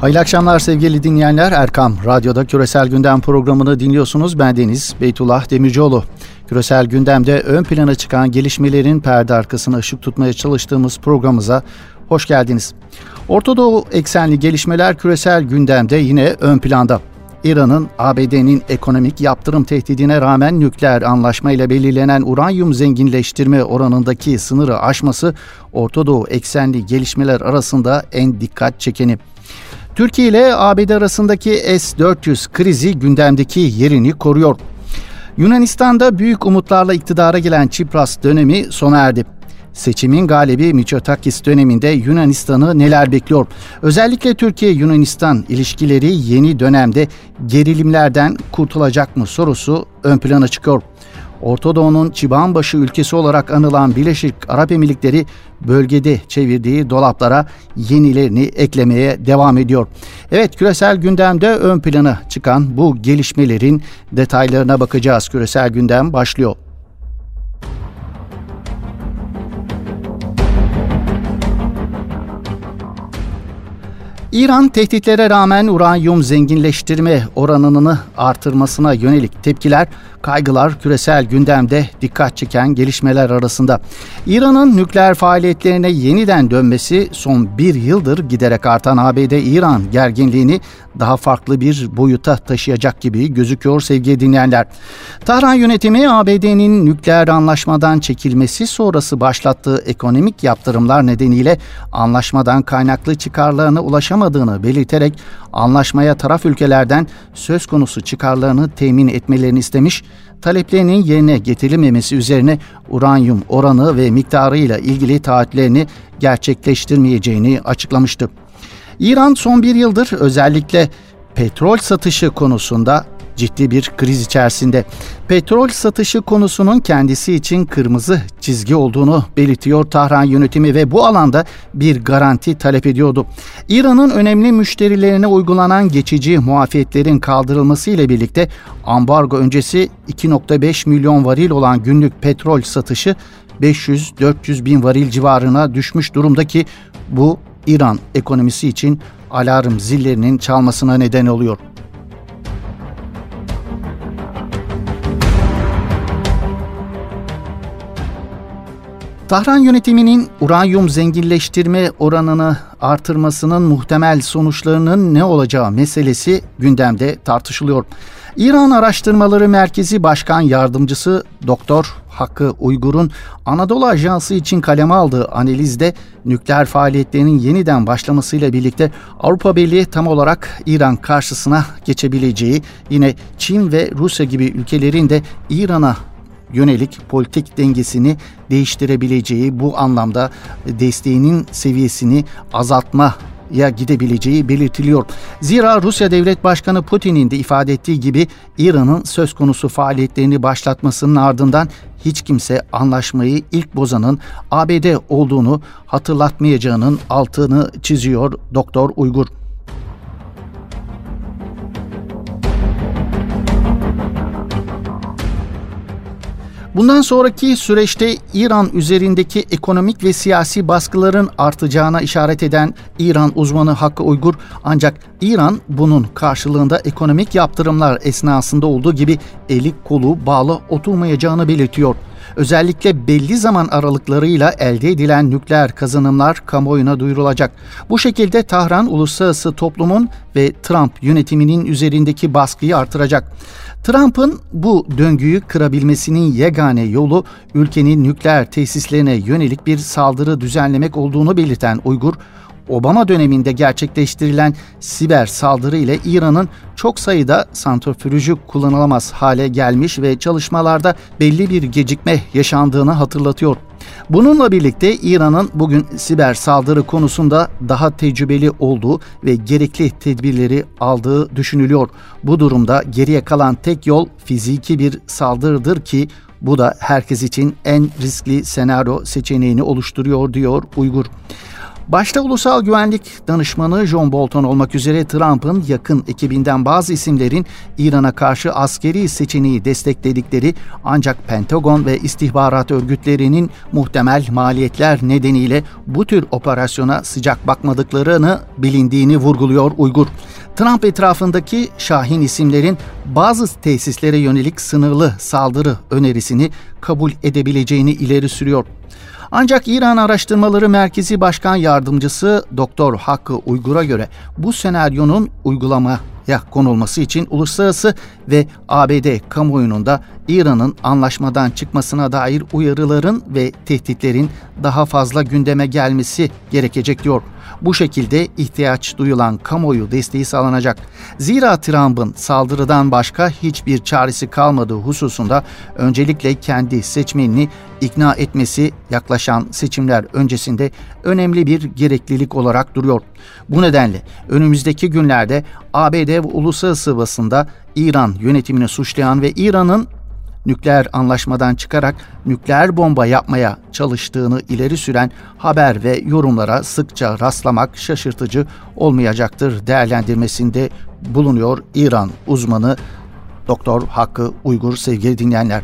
Hayırlı akşamlar sevgili dinleyenler. Erkam Radyo'da Küresel Gündem programını dinliyorsunuz. Ben Deniz Beytullah Demircioğlu. Küresel gündemde ön plana çıkan gelişmelerin perde arkasına ışık tutmaya çalıştığımız programımıza hoş geldiniz. Orta Doğu eksenli gelişmeler küresel gündemde yine ön planda. İran'ın ABD'nin ekonomik yaptırım tehdidine rağmen nükleer anlaşmayla belirlenen uranyum zenginleştirme oranındaki sınırı aşması Orta Doğu eksenli gelişmeler arasında en dikkat çekeni. Türkiye ile ABD arasındaki S-400 krizi gündemdeki yerini koruyor. Yunanistan'da büyük umutlarla iktidara gelen Çipras dönemi sona erdi. Seçimin galibi Mitsotakis döneminde Yunanistan'ı neler bekliyor? Özellikle Türkiye-Yunanistan ilişkileri yeni dönemde gerilimlerden kurtulacak mı sorusu ön plana çıkıyor. Orta Doğu'nun çıbanbaşı ülkesi olarak anılan Birleşik Arap Emirlikleri bölgede çevirdiği dolaplara yenilerini eklemeye devam ediyor. Evet küresel gündemde ön plana çıkan bu gelişmelerin detaylarına bakacağız. Küresel gündem başlıyor. İran tehditlere rağmen uranyum zenginleştirme oranını artırmasına yönelik tepkiler, kaygılar küresel gündemde dikkat çeken gelişmeler arasında. İran'ın nükleer faaliyetlerine yeniden dönmesi son bir yıldır giderek artan ABD-İran gerginliğini daha farklı bir boyuta taşıyacak gibi gözüküyor sevgili dinleyenler. Tahran yönetimi ABD'nin nükleer anlaşmadan çekilmesi sonrası başlattığı ekonomik yaptırımlar nedeniyle anlaşmadan kaynaklı çıkarlarına ulaşamadığını belirterek anlaşmaya taraf ülkelerden söz konusu çıkarlarını temin etmelerini istemiş, taleplerinin yerine getirilmemesi üzerine uranyum oranı ve miktarıyla ilgili taahhütlerini gerçekleştirmeyeceğini açıklamıştı. İran son bir yıldır özellikle petrol satışı konusunda ciddi bir kriz içerisinde. Petrol satışı konusunun kendisi için kırmızı çizgi olduğunu belirtiyor Tahran yönetimi ve bu alanda bir garanti talep ediyordu. İran'ın önemli müşterilerine uygulanan geçici muafiyetlerin kaldırılması ile birlikte ambargo öncesi 2.5 milyon varil olan günlük petrol satışı 500-400 bin varil civarına düşmüş durumda ki bu İran ekonomisi için alarm zillerinin çalmasına neden oluyor. Tahran yönetiminin uranyum zenginleştirme oranını artırmasının muhtemel sonuçlarının ne olacağı meselesi gündemde tartışılıyor. İran Araştırmaları Merkezi Başkan Yardımcısı Doktor Hakkı Uygur'un Anadolu Ajansı için kaleme aldığı analizde nükleer faaliyetlerinin yeniden başlamasıyla birlikte Avrupa Birliği tam olarak İran karşısına geçebileceği, yine Çin ve Rusya gibi ülkelerin de İran'a yönelik politik dengesini değiştirebileceği bu anlamda desteğinin seviyesini azaltma ya gidebileceği belirtiliyor. Zira Rusya Devlet Başkanı Putin'in de ifade ettiği gibi İran'ın söz konusu faaliyetlerini başlatmasının ardından hiç kimse anlaşmayı ilk bozanın ABD olduğunu hatırlatmayacağının altını çiziyor Doktor Uygur. Bundan sonraki süreçte İran üzerindeki ekonomik ve siyasi baskıların artacağına işaret eden İran uzmanı Hakkı Uygur ancak İran bunun karşılığında ekonomik yaptırımlar esnasında olduğu gibi eli kolu bağlı oturmayacağını belirtiyor. Özellikle belli zaman aralıklarıyla elde edilen nükleer kazanımlar kamuoyuna duyurulacak. Bu şekilde Tahran uluslararası toplumun ve Trump yönetiminin üzerindeki baskıyı artıracak. Trump'ın bu döngüyü kırabilmesinin yegane yolu ülkenin nükleer tesislerine yönelik bir saldırı düzenlemek olduğunu belirten Uygur, Obama döneminde gerçekleştirilen siber saldırı ile İran'ın çok sayıda santrifüjü kullanılamaz hale gelmiş ve çalışmalarda belli bir gecikme yaşandığını hatırlatıyor. Bununla birlikte İran'ın bugün siber saldırı konusunda daha tecrübeli olduğu ve gerekli tedbirleri aldığı düşünülüyor. Bu durumda geriye kalan tek yol fiziki bir saldırıdır ki bu da herkes için en riskli senaryo seçeneğini oluşturuyor diyor Uygur. Başta ulusal güvenlik danışmanı John Bolton olmak üzere Trump'ın yakın ekibinden bazı isimlerin İran'a karşı askeri seçeneği destekledikleri ancak Pentagon ve istihbarat örgütlerinin muhtemel maliyetler nedeniyle bu tür operasyona sıcak bakmadıklarını bilindiğini vurguluyor Uygur. Trump etrafındaki şahin isimlerin bazı tesislere yönelik sınırlı saldırı önerisini kabul edebileceğini ileri sürüyor. Ancak İran Araştırmaları Merkezi Başkan Yardımcısı Doktor Hakkı Uygur'a göre bu senaryonun uygulamaya konulması için uluslararası ve ABD kamuoyunun da İran'ın anlaşmadan çıkmasına dair uyarıların ve tehditlerin daha fazla gündeme gelmesi gerekecek diyor. Bu şekilde ihtiyaç duyulan kamuoyu desteği sağlanacak. Zira Trump'ın saldırıdan başka hiçbir çaresi kalmadığı hususunda öncelikle kendi seçmenini ikna etmesi yaklaşan seçimler öncesinde önemli bir gereklilik olarak duruyor. Bu nedenle önümüzdeki günlerde ABD ve uluslararası basında İran yönetimini suçlayan ve İran'ın nükleer anlaşmadan çıkarak nükleer bomba yapmaya çalıştığını ileri süren haber ve yorumlara sıkça rastlamak şaşırtıcı olmayacaktır değerlendirmesinde bulunuyor İran uzmanı Doktor Hakkı Uygur sevgili dinleyenler.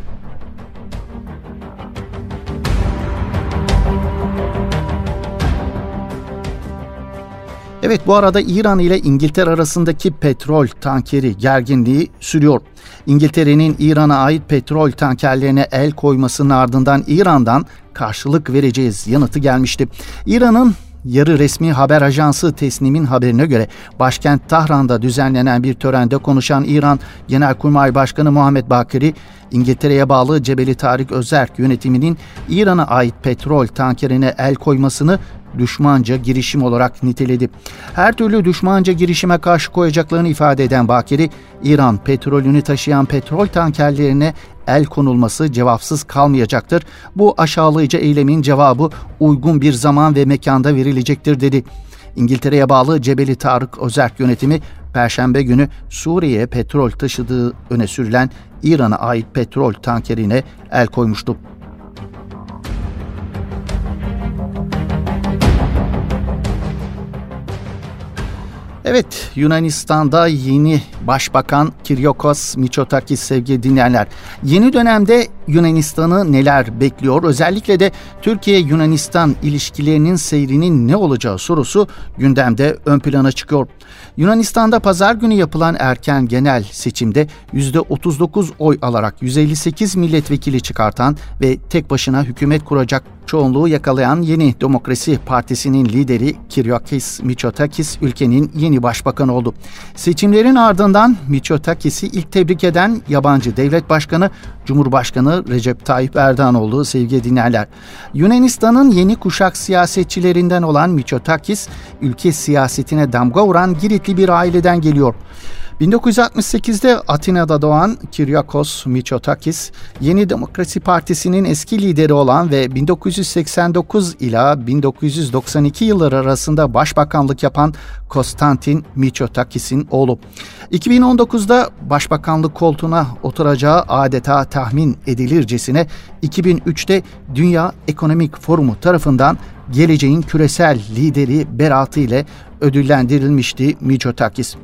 Evet bu arada İran ile İngiltere arasındaki petrol tankeri gerginliği sürüyor. İngiltere'nin İran'a ait petrol tankerlerine el koymasının ardından İran'dan karşılık vereceğiz yanıtı gelmişti. İran'ın yarı resmi haber ajansı Tesnim'in haberine göre başkent Tahran'da düzenlenen bir törende konuşan İran Genelkurmay Başkanı Muhammed Bakiri, İngiltere'ye bağlı Cebeli Tarık Özerk yönetiminin İran'a ait petrol tankerine el koymasını düşmanca girişim olarak niteledi. Her türlü düşmanca girişime karşı koyacaklarını ifade eden Bakiri, İran petrolünü taşıyan petrol tankerlerine el konulması cevapsız kalmayacaktır. Bu aşağılayıcı eylemin cevabı uygun bir zaman ve mekanda verilecektir dedi. İngiltere'ye bağlı Cebeli Tarık Özerk yönetimi Perşembe günü Suriye'ye petrol taşıdığı öne sürülen İran'a ait petrol tankerine el koymuştu. Evet, Yunanistan'da yeni Başbakan Kyriakos Mitsotakis sevgili dinleyenler. Yeni dönemde Yunanistan'ı neler bekliyor? Özellikle de Türkiye-Yunanistan ilişkilerinin seyrinin ne olacağı sorusu gündemde ön plana çıkıyor. Yunanistan'da pazar günü yapılan erken genel seçimde %39 oy alarak 158 milletvekili çıkartan ve tek başına hükümet kuracak çoğunluğu yakalayan Yeni Demokrasi Partisi'nin lideri Kyriakos Mitsotakis ülkenin yeni başbakanı oldu. Seçimlerin ardından Mitsotakis'i ilk tebrik eden yabancı devlet başkanı Cumhurbaşkanı Recep Tayyip Erdoğan oldu sevgili dinlerler. Yunanistan'ın yeni kuşak siyasetçilerinden olan Mitsotakis ülke siyasetine damga vuran Giritli bir aileden geliyor. 1968'de Atina'da doğan Kyriakos Mitsotakis, Yeni Demokrasi Partisi'nin eski lideri olan ve 1989 ila 1992 yılları arasında başbakanlık yapan Konstantin Mitsotakis'in oğlu. 2019'da başbakanlık koltuğuna oturacağı adeta tahmin edilircesine 2003'te Dünya Ekonomik Forumu tarafından geleceğin küresel lideri beratı ile ödüllendirilmişti Mitsotakis.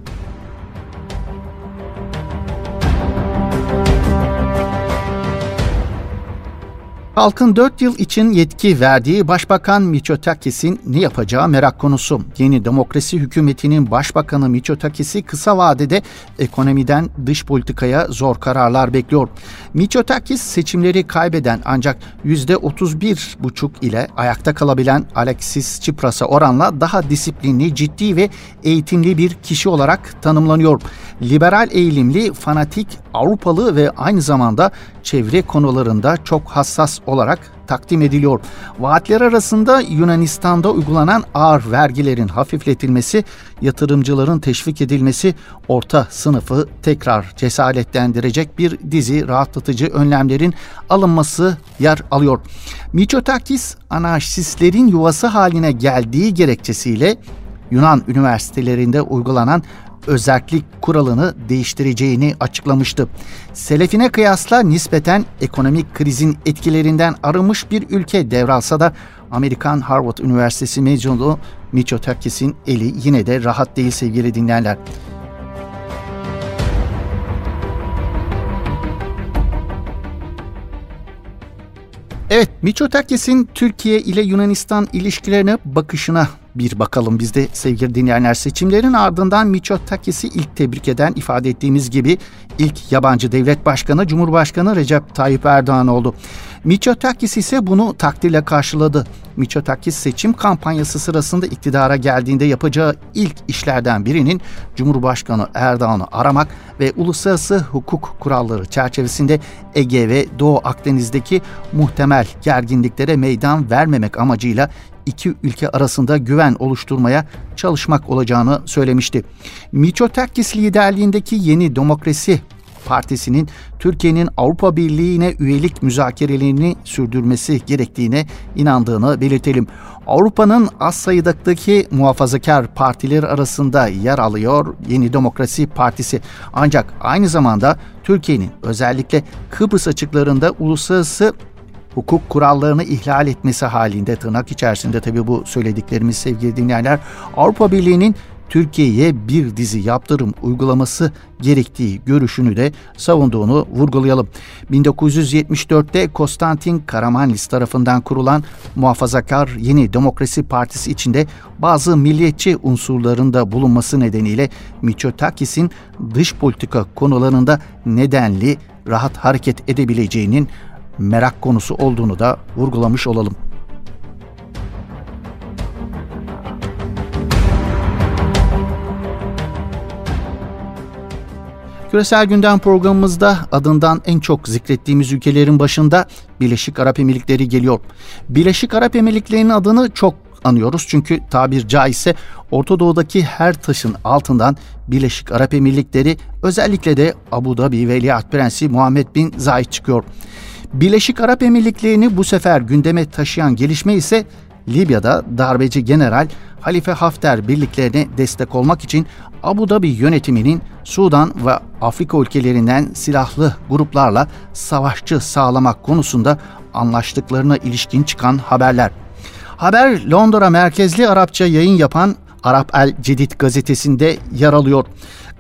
Halkın 4 yıl için yetki verdiği Başbakan Mitsotakis'in ne yapacağı merak konusu. Yeni demokrasi hükümetinin Başbakanı Mitsotakis'i kısa vadede ekonomiden dış politikaya zor kararlar bekliyor. Mitsotakis seçimleri kaybeden ancak %31,5 ile ayakta kalabilen Alexis Tsipras'a oranla daha disiplinli, ciddi ve eğitimli bir kişi olarak tanımlanıyor. Liberal eğilimli, fanatik, Avrupalı ve aynı zamanda çevre konularında çok hassas olarak takdim ediliyor. Vaatler arasında Yunanistan'da uygulanan ağır vergilerin hafifletilmesi, yatırımcıların teşvik edilmesi, orta sınıfı tekrar cesaretlendirecek bir dizi rahatlatıcı önlemlerin alınması yer alıyor. Mitsotakis anarşistlerin yuvası haline geldiği gerekçesiyle Yunan üniversitelerinde uygulanan özellik kuralını değiştireceğini açıklamıştı. Selefine kıyasla nispeten ekonomik krizin etkilerinden arınmış bir ülke devralsa da Amerikan Harvard Üniversitesi mezunu Mitsotakis'in eli yine de rahat değil sevgili dinleyenler. Evet, Mitsotakis'in Türkiye ile Yunanistan ilişkilerine bakışına bir bakalım biz de sevgili dinleyenler. Seçimlerin ardından Mitsotakis'i ilk tebrik eden ifade ettiğimiz gibi ilk yabancı devlet başkanı Cumhurbaşkanı Recep Tayyip Erdoğan oldu. Mitsotakis ise bunu takdirle karşıladı. Mitsotakis seçim kampanyası sırasında iktidara geldiğinde yapacağı ilk işlerden birinin Cumhurbaşkanı Erdoğan'ı aramak ve uluslararası hukuk kuralları çerçevesinde Ege ve Doğu Akdeniz'deki muhtemel gerginliklere meydan vermemek amacıyla iki ülke arasında güven oluşturmaya çalışmak olacağını söylemişti. Mitsotakis liderliğindeki Yeni Demokrasi Partisi'nin Türkiye'nin Avrupa Birliği'ne üyelik müzakerelerini sürdürmesi gerektiğine inandığını belirtelim. Avrupa'nın az sayıdaki muhafazakar partiler arasında yer alıyor Yeni Demokrasi Partisi. Ancak aynı zamanda Türkiye'nin özellikle Kıbrıs açıklarında uluslararası hukuk kurallarını ihlal etmesi halinde tırnak içerisinde tabii bu söylediklerimiz sevgili dinleyenler Avrupa Birliği'nin Türkiye'ye bir dizi yaptırım uygulaması gerektiği görüşünü de savunduğunu vurgulayalım. 1974'te Konstantin Karamanlis tarafından kurulan muhafazakar Yeni Demokrasi Partisi içinde bazı milliyetçi unsurların da bulunması nedeniyle Mitsotakis'in dış politika konularında nedenli rahat hareket edebileceğinin merak konusu olduğunu da vurgulamış olalım. Küresel Gündem programımızda adından en çok zikrettiğimiz ülkelerin başında Birleşik Arap Emirlikleri geliyor. Birleşik Arap Emirlikleri'nin adını çok anıyoruz çünkü tabir caizse Orta Doğu'daki her taşın altından Birleşik Arap Emirlikleri özellikle de Abu Dhabi Veliaht Prensi Muhammed Bin Zayed çıkıyor. Birleşik Arap Emirlikleri'ni bu sefer gündeme taşıyan gelişme ise Libya'da darbeci general Halife Hafter birliklerine destek olmak için Abu Dhabi yönetiminin Sudan ve Afrika ülkelerinden silahlı gruplarla savaşçı sağlamak konusunda anlaştıklarına ilişkin çıkan haberler. Haber Londra merkezli Arapça yayın yapan Arap El Cedid gazetesinde yer alıyor.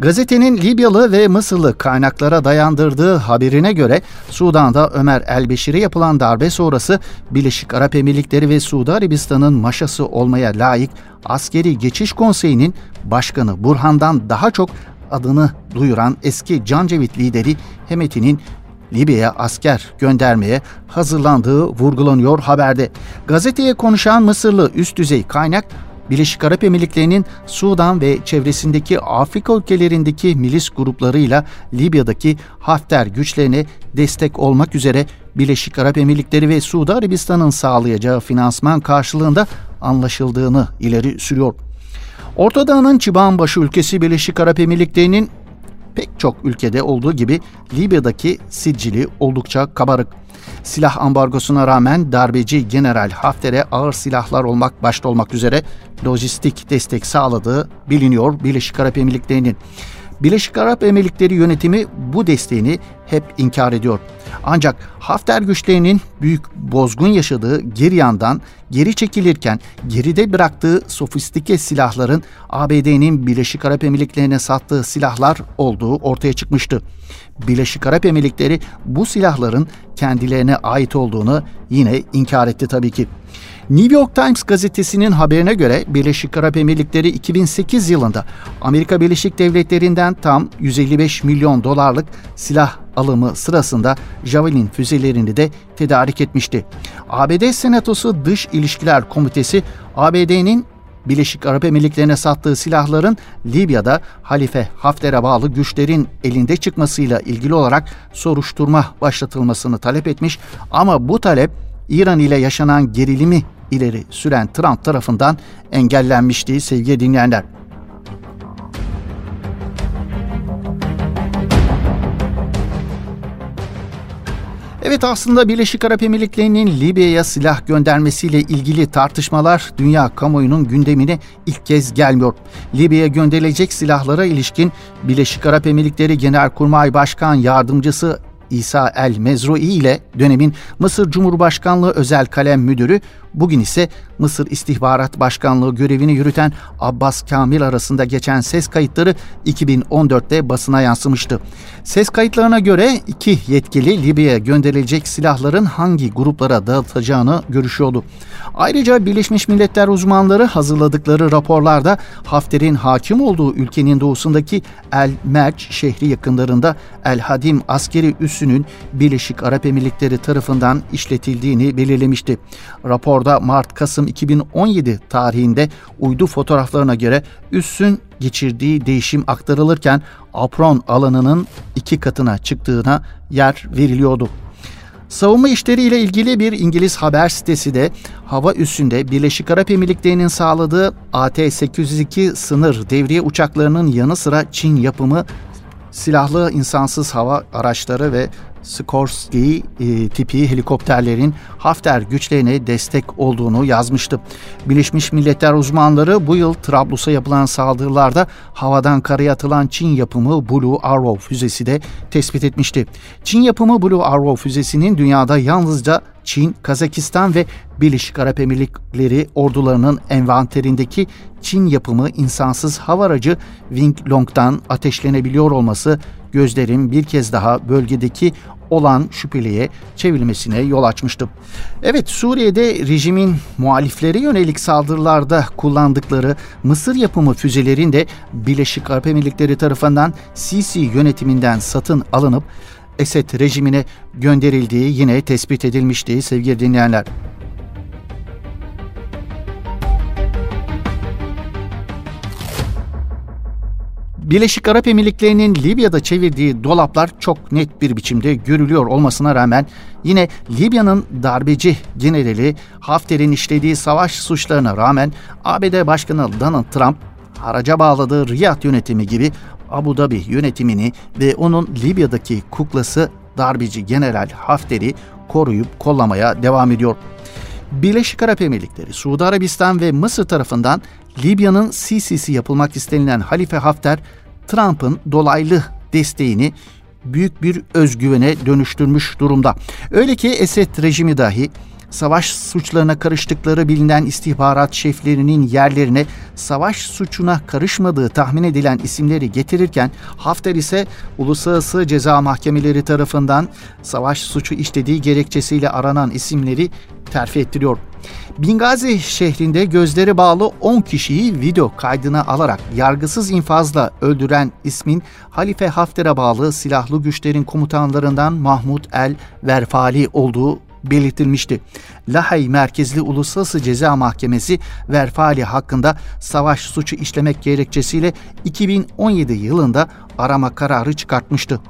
Gazetenin Libyalı ve Mısırlı kaynaklara dayandırdığı haberine göre Sudan'da Ömer El-Beşir'e yapılan darbe sonrası Birleşik Arap Emirlikleri ve Suudi Arabistan'ın maşası olmaya layık Askeri Geçiş Konseyi'nin başkanı Burhan'dan daha çok adını duyuran eski Cancevit lideri Hemeti'nin Libya'ya asker göndermeye hazırlandığı vurgulanıyor haberde. Gazeteye konuşan Mısırlı üst düzey kaynak Birleşik Arap Emirlikleri'nin Sudan ve çevresindeki Afrika ülkelerindeki milis gruplarıyla Libya'daki Hafter güçlerine destek olmak üzere Birleşik Arap Emirlikleri ve Suudi Arabistan'ın sağlayacağı finansman karşılığında anlaşıldığını ileri sürüyor. Orta Doğu'nun çıbanbaşı ülkesi Birleşik Arap Emirlikleri'nin pek çok ülkede olduğu gibi Libya'daki sicili oldukça kabarık. Silah ambargosuna rağmen darbeci General Hafter'e ağır silahlar olmak başta olmak üzere lojistik destek sağladığı biliniyor Birleşik Arap Emirlikleri'nin. Birleşik Arap Emirlikleri yönetimi bu desteğini hep inkar ediyor. Ancak Hafter güçlerinin büyük bozgun yaşadığı geri yandan geri çekilirken geride bıraktığı sofistike silahların ABD'nin Birleşik Arap Emirlikleri'ne sattığı silahlar olduğu ortaya çıkmıştı. Birleşik Arap Emirlikleri bu silahların kendilerine ait olduğunu yine inkar etti tabii ki. New York Times gazetesinin haberine göre Birleşik Arap Emirlikleri 2008 yılında Amerika Birleşik Devletleri'nden tam 155 milyon dolarlık silah alımı sırasında Javelin füzelerini de tedarik etmişti. ABD Senatosu Dış İlişkiler Komitesi ABD'nin Birleşik Arap Emirlikleri'ne sattığı silahların Libya'da Halife Hafter'e bağlı güçlerin elinde çıkmasıyla ilgili olarak soruşturma başlatılmasını talep etmiş ama bu talep İran ile yaşanan gerilimi ileri süren Trump tarafından engellenmişti sevgili dinleyenler. Evet aslında Birleşik Arap Emirlikleri'nin Libya'ya silah göndermesiyle ilgili tartışmalar dünya kamuoyunun gündemine ilk kez gelmiyor. Libya'ya gönderilecek silahlara ilişkin Birleşik Arap Emirlikleri Genelkurmay Başkan Yardımcısı İsa El Mezrui ile dönemin Mısır Cumhurbaşkanlığı Özel Kalem Müdürü Bugün ise Mısır İstihbarat Başkanlığı görevini yürüten Abbas Kamil arasında geçen ses kayıtları 2014'te basına yansımıştı. Ses kayıtlarına göre iki yetkili Libya'ya gönderilecek silahların hangi gruplara dağıtacağını görüşüyordu. Ayrıca Birleşmiş Milletler uzmanları hazırladıkları raporlarda Hafter'in hakim olduğu ülkenin doğusundaki El Merç şehri yakınlarında El Hadim askeri üssünün Birleşik Arap Emirlikleri tarafından işletildiğini belirlemişti. Rapor Raporda Mart-Kasım 2017 tarihinde uydu fotoğraflarına göre üssün geçirdiği değişim aktarılırken apron alanının iki katına çıktığına yer veriliyordu. Savunma işleriyle ilgili bir İngiliz haber sitesi de hava üssünde Birleşik Arap Emirlikleri'nin sağladığı AT-802 sınır devriye uçaklarının yanı sıra Çin yapımı silahlı insansız hava araçları ve Skorsky e, tipi helikopterlerin Hafter güçlerine destek olduğunu yazmıştı. Birleşmiş Milletler uzmanları bu yıl Trablus'a yapılan saldırılarda havadan karaya atılan Çin yapımı Blue Arrow füzesi de tespit etmişti. Çin yapımı Blue Arrow füzesinin dünyada yalnızca Çin, Kazakistan ve Birleşik Arap Emirlikleri ordularının envanterindeki Çin yapımı insansız hava aracı Wing Long'dan ateşlenebiliyor olması gözlerin bir kez daha bölgedeki olan şüpheliye çevrilmesine yol açmıştı. Evet Suriye'de rejimin muhalifleri yönelik saldırılarda kullandıkları Mısır yapımı füzelerin de Birleşik Arap Emirlikleri tarafından Sisi yönetiminden satın alınıp Esed rejimine gönderildiği yine tespit edilmişti sevgili dinleyenler. Birleşik Arap Emirlikleri'nin Libya'da çevirdiği dolaplar çok net bir biçimde görülüyor olmasına rağmen yine Libya'nın darbeci generali Hafter'in işlediği savaş suçlarına rağmen ABD Başkanı Donald Trump haraca bağladığı Riyad yönetimi gibi Abu Dhabi yönetimini ve onun Libya'daki kuklası darbeci general Hafter'i koruyup kollamaya devam ediyor. Birleşik Arap Emirlikleri, Suudi Arabistan ve Mısır tarafından Libya'nın Sisi'si yapılmak istenilen Halife Hafter, Trump'ın dolaylı desteğini büyük bir özgüvene dönüştürmüş durumda. Öyle ki Esed rejimi dahi savaş suçlarına karıştıkları bilinen istihbarat şeflerinin yerlerine savaş suçuna karışmadığı tahmin edilen isimleri getirirken Hafter ise uluslararası ceza mahkemeleri tarafından savaş suçu işlediği gerekçesiyle aranan isimleri terfi ettiriyor. Bingazi şehrinde gözleri bağlı 10 kişiyi video kaydına alarak yargısız infazla öldüren ismin Halife Hafter'e bağlı silahlı güçlerin komutanlarından Mahmud El Verfali olduğu belirtilmişti. Lahay merkezli Uluslararası Ceza Mahkemesi Verfali hakkında savaş suçu işlemek gerekçesiyle 2017 yılında arama kararı çıkartmıştı.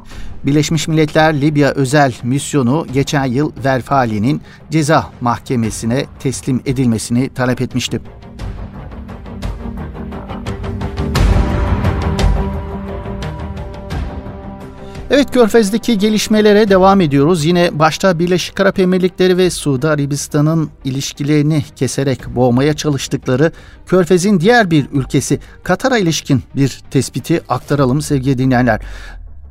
Birleşmiş Milletler Libya özel misyonu geçen yıl Verfali'nin ceza mahkemesine teslim edilmesini talep etmişti. Evet Körfez'deki gelişmelere devam ediyoruz. Yine başta Birleşik Arap Emirlikleri ve Suudi Arabistan'ın ilişkilerini keserek boğmaya çalıştıkları Körfez'in diğer bir ülkesi Katar'a ilişkin bir tespiti aktaralım sevgili dinleyenler.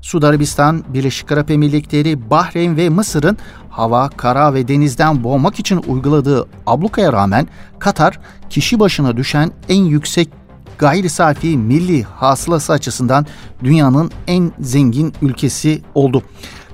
Suudi Arabistan, Birleşik Arap Emirlikleri, Bahreyn ve Mısır'ın hava, kara ve denizden boğmak için uyguladığı ablukaya rağmen Katar kişi başına düşen en yüksek gayri safi milli hasılası açısından dünyanın en zengin ülkesi oldu.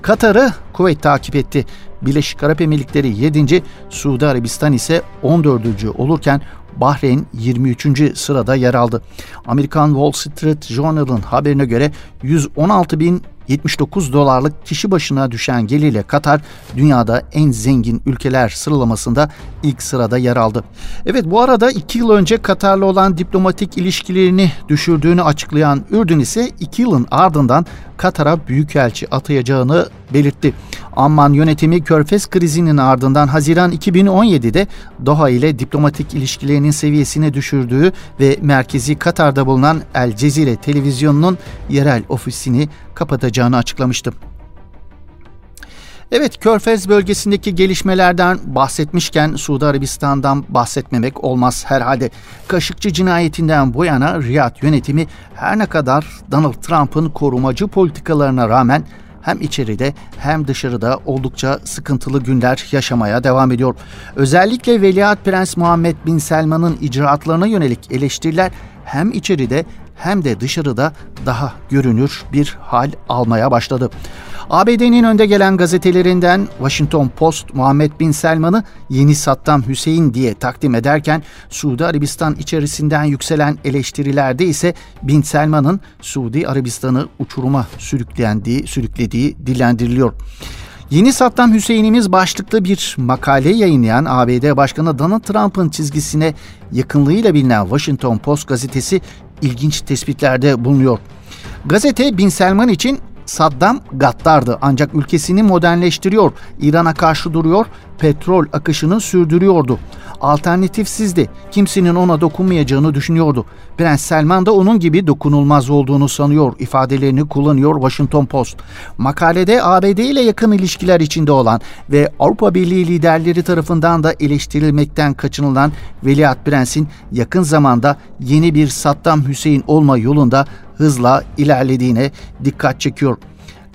Katar'ı Kuveyt takip etti. Birleşik Arap Emirlikleri 7. Suudi Arabistan ise 14. olurken Bahreyn 23. sırada yer aldı. Amerikan Wall Street Journal'ın haberine göre 116 bin 79 dolarlık kişi başına düşen gelirle Katar dünyada en zengin ülkeler sıralamasında ilk sırada yer aldı. Evet bu arada 2 yıl önce Katar'la olan diplomatik ilişkilerini düşürdüğünü açıklayan Ürdün ise 2 yılın ardından Katar'a büyükelçi atayacağını belirtti. Amman yönetimi Körfez krizinin ardından Haziran 2017'de Doha ile diplomatik ilişkilerinin seviyesine düşürdüğü ve merkezi Katar'da bulunan El Cezire televizyonunun yerel ofisini kapatacağını açıklamıştı. Evet, Körfez bölgesindeki gelişmelerden bahsetmişken Suudi Arabistan'dan bahsetmemek olmaz herhalde. Kaşıkçı cinayetinden bu yana Riyad yönetimi her ne kadar Donald Trump'ın korumacı politikalarına rağmen hem içeride hem dışarıda oldukça sıkıntılı günler yaşamaya devam ediyor. Özellikle Veliaht Prens Muhammed Bin Selman'ın icraatlarına yönelik eleştiriler hem içeride hem de dışarıda daha görünür bir hal almaya başladı. ABD'nin önde gelen gazetelerinden Washington Post Muhammed Bin Selman'ı yeni Saddam Hüseyin diye takdim ederken Suudi Arabistan içerisinden yükselen eleştirilerde ise Bin Selman'ın Suudi Arabistan'ı uçuruma sürüklendiği, sürüklediği dillendiriliyor. Yeni Saddam Hüseyin'imiz başlıklı bir makale yayınlayan ABD Başkanı Donald Trump'ın çizgisine yakınlığıyla bilinen Washington Post gazetesi ilginç tespitlerde bulunuyor. Gazete Bin Selman için Saddam gaddardı ancak ülkesini modernleştiriyor, İran'a karşı duruyor, petrol akışını sürdürüyordu. Alternatifsizdi. Kimsenin ona dokunmayacağını düşünüyordu. Prens Selman da onun gibi dokunulmaz olduğunu sanıyor ifadelerini kullanıyor Washington Post. Makalede ABD ile yakın ilişkiler içinde olan ve Avrupa Birliği liderleri tarafından da eleştirilmekten kaçınılan Veliaht Prens'in yakın zamanda yeni bir Saddam Hüseyin olma yolunda hızla ilerlediğine dikkat çekiyor.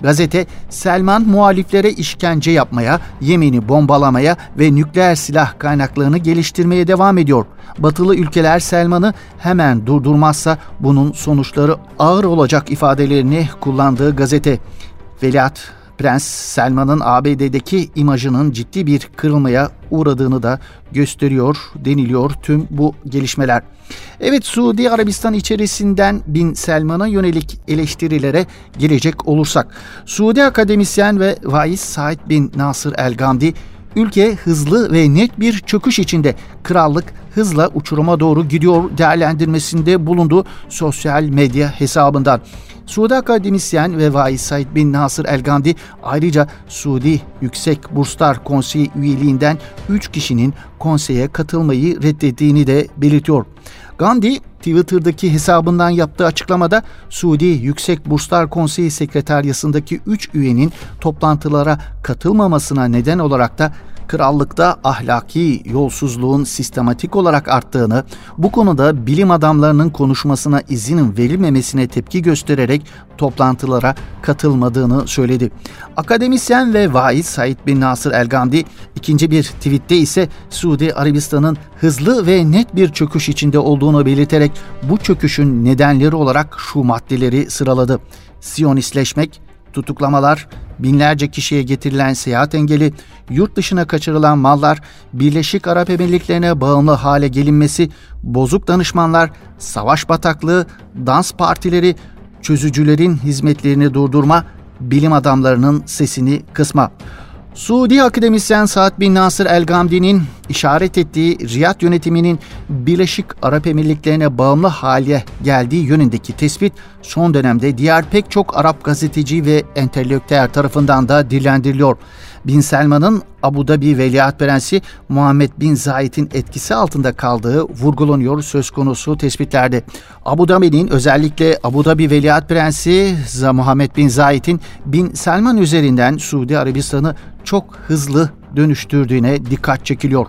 Gazete Selman muhaliflere işkence yapmaya, Yemen'i bombalamaya ve nükleer silah kaynaklarını geliştirmeye devam ediyor. Batılı ülkeler Selman'ı hemen durdurmazsa bunun sonuçları ağır olacak ifadelerini kullandığı gazete. Veliaht Prens Selman'ın ABD'deki imajının ciddi bir kırılmaya uğradığını da gösteriyor deniliyor tüm bu gelişmeler. Evet Suudi Arabistan içerisinden Bin Selman'a yönelik eleştirilere gelecek olursak Suudi akademisyen ve vaiz Said bin Nasır El Gamdi ülke hızlı ve net bir çöküş içinde krallık hızla uçuruma doğru gidiyor değerlendirmesinde bulundu sosyal medya hesabından. Suudi akademisyen ve vaiz Said bin Nasır El Gandhi ayrıca Suudi Yüksek Burslar Konseyi üyeliğinden 3 kişinin konseye katılmayı reddettiğini de belirtiyor. Gandhi Twitter'daki hesabından yaptığı açıklamada Suudi Yüksek Burslar Konseyi Sekreteryasındaki 3 üyenin toplantılara katılmamasına neden olarak da krallıkta ahlaki yolsuzluğun sistematik olarak arttığını, bu konuda bilim adamlarının konuşmasına izin verilmemesine tepki göstererek toplantılara katılmadığını söyledi. Akademisyen ve vaiz Said bin Nasır El Gamdi ikinci bir tweette ise Suudi Arabistan'ın hızlı ve net bir çöküş içinde olduğunu belirterek bu çöküşün nedenleri olarak şu maddeleri sıraladı. Siyonistleşmek, tutuklamalar, binlerce kişiye getirilen seyahat engeli, yurt dışına kaçırılan mallar, Birleşik Arap Emirlikleri'ne bağımlı hale gelinmesi, bozuk danışmanlar, savaş bataklığı, dans partileri, çözücülerin hizmetlerini durdurma, bilim adamlarının sesini kısma. Suudi akademisyen Saad bin Nasır El Gamdi'nin işaret ettiği Riyad yönetiminin Birleşik Arap Emirlikleri'ne bağımlı hale geldiği yönündeki tespit son dönemde diğer pek çok Arap gazeteci ve entelektüel tarafından da dillendiriliyor. Bin Selman'ın Abu Dhabi Veliaht Prensi Muhammed Bin Zayed'in etkisi altında kaldığı vurgulanıyor söz konusu tespitlerde. Abu Dhabi'nin özellikle Abu Dhabi Veliaht Prensi Muhammed Bin Zayed'in Bin Selman üzerinden Suudi Arabistan'ı çok hızlı dönüştürdüğüne dikkat çekiliyor.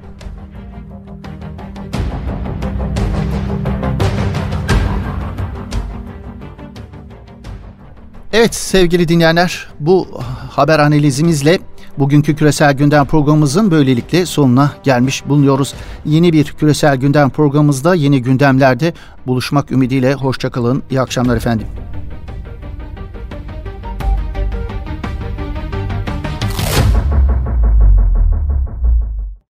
Evet sevgili dinleyenler bu haber analizimizle bugünkü küresel gündem programımızın böylelikle sonuna gelmiş bulunuyoruz. Yeni bir küresel gündem programımızda yeni gündemlerde buluşmak ümidiyle hoşçakalın. İyi akşamlar efendim.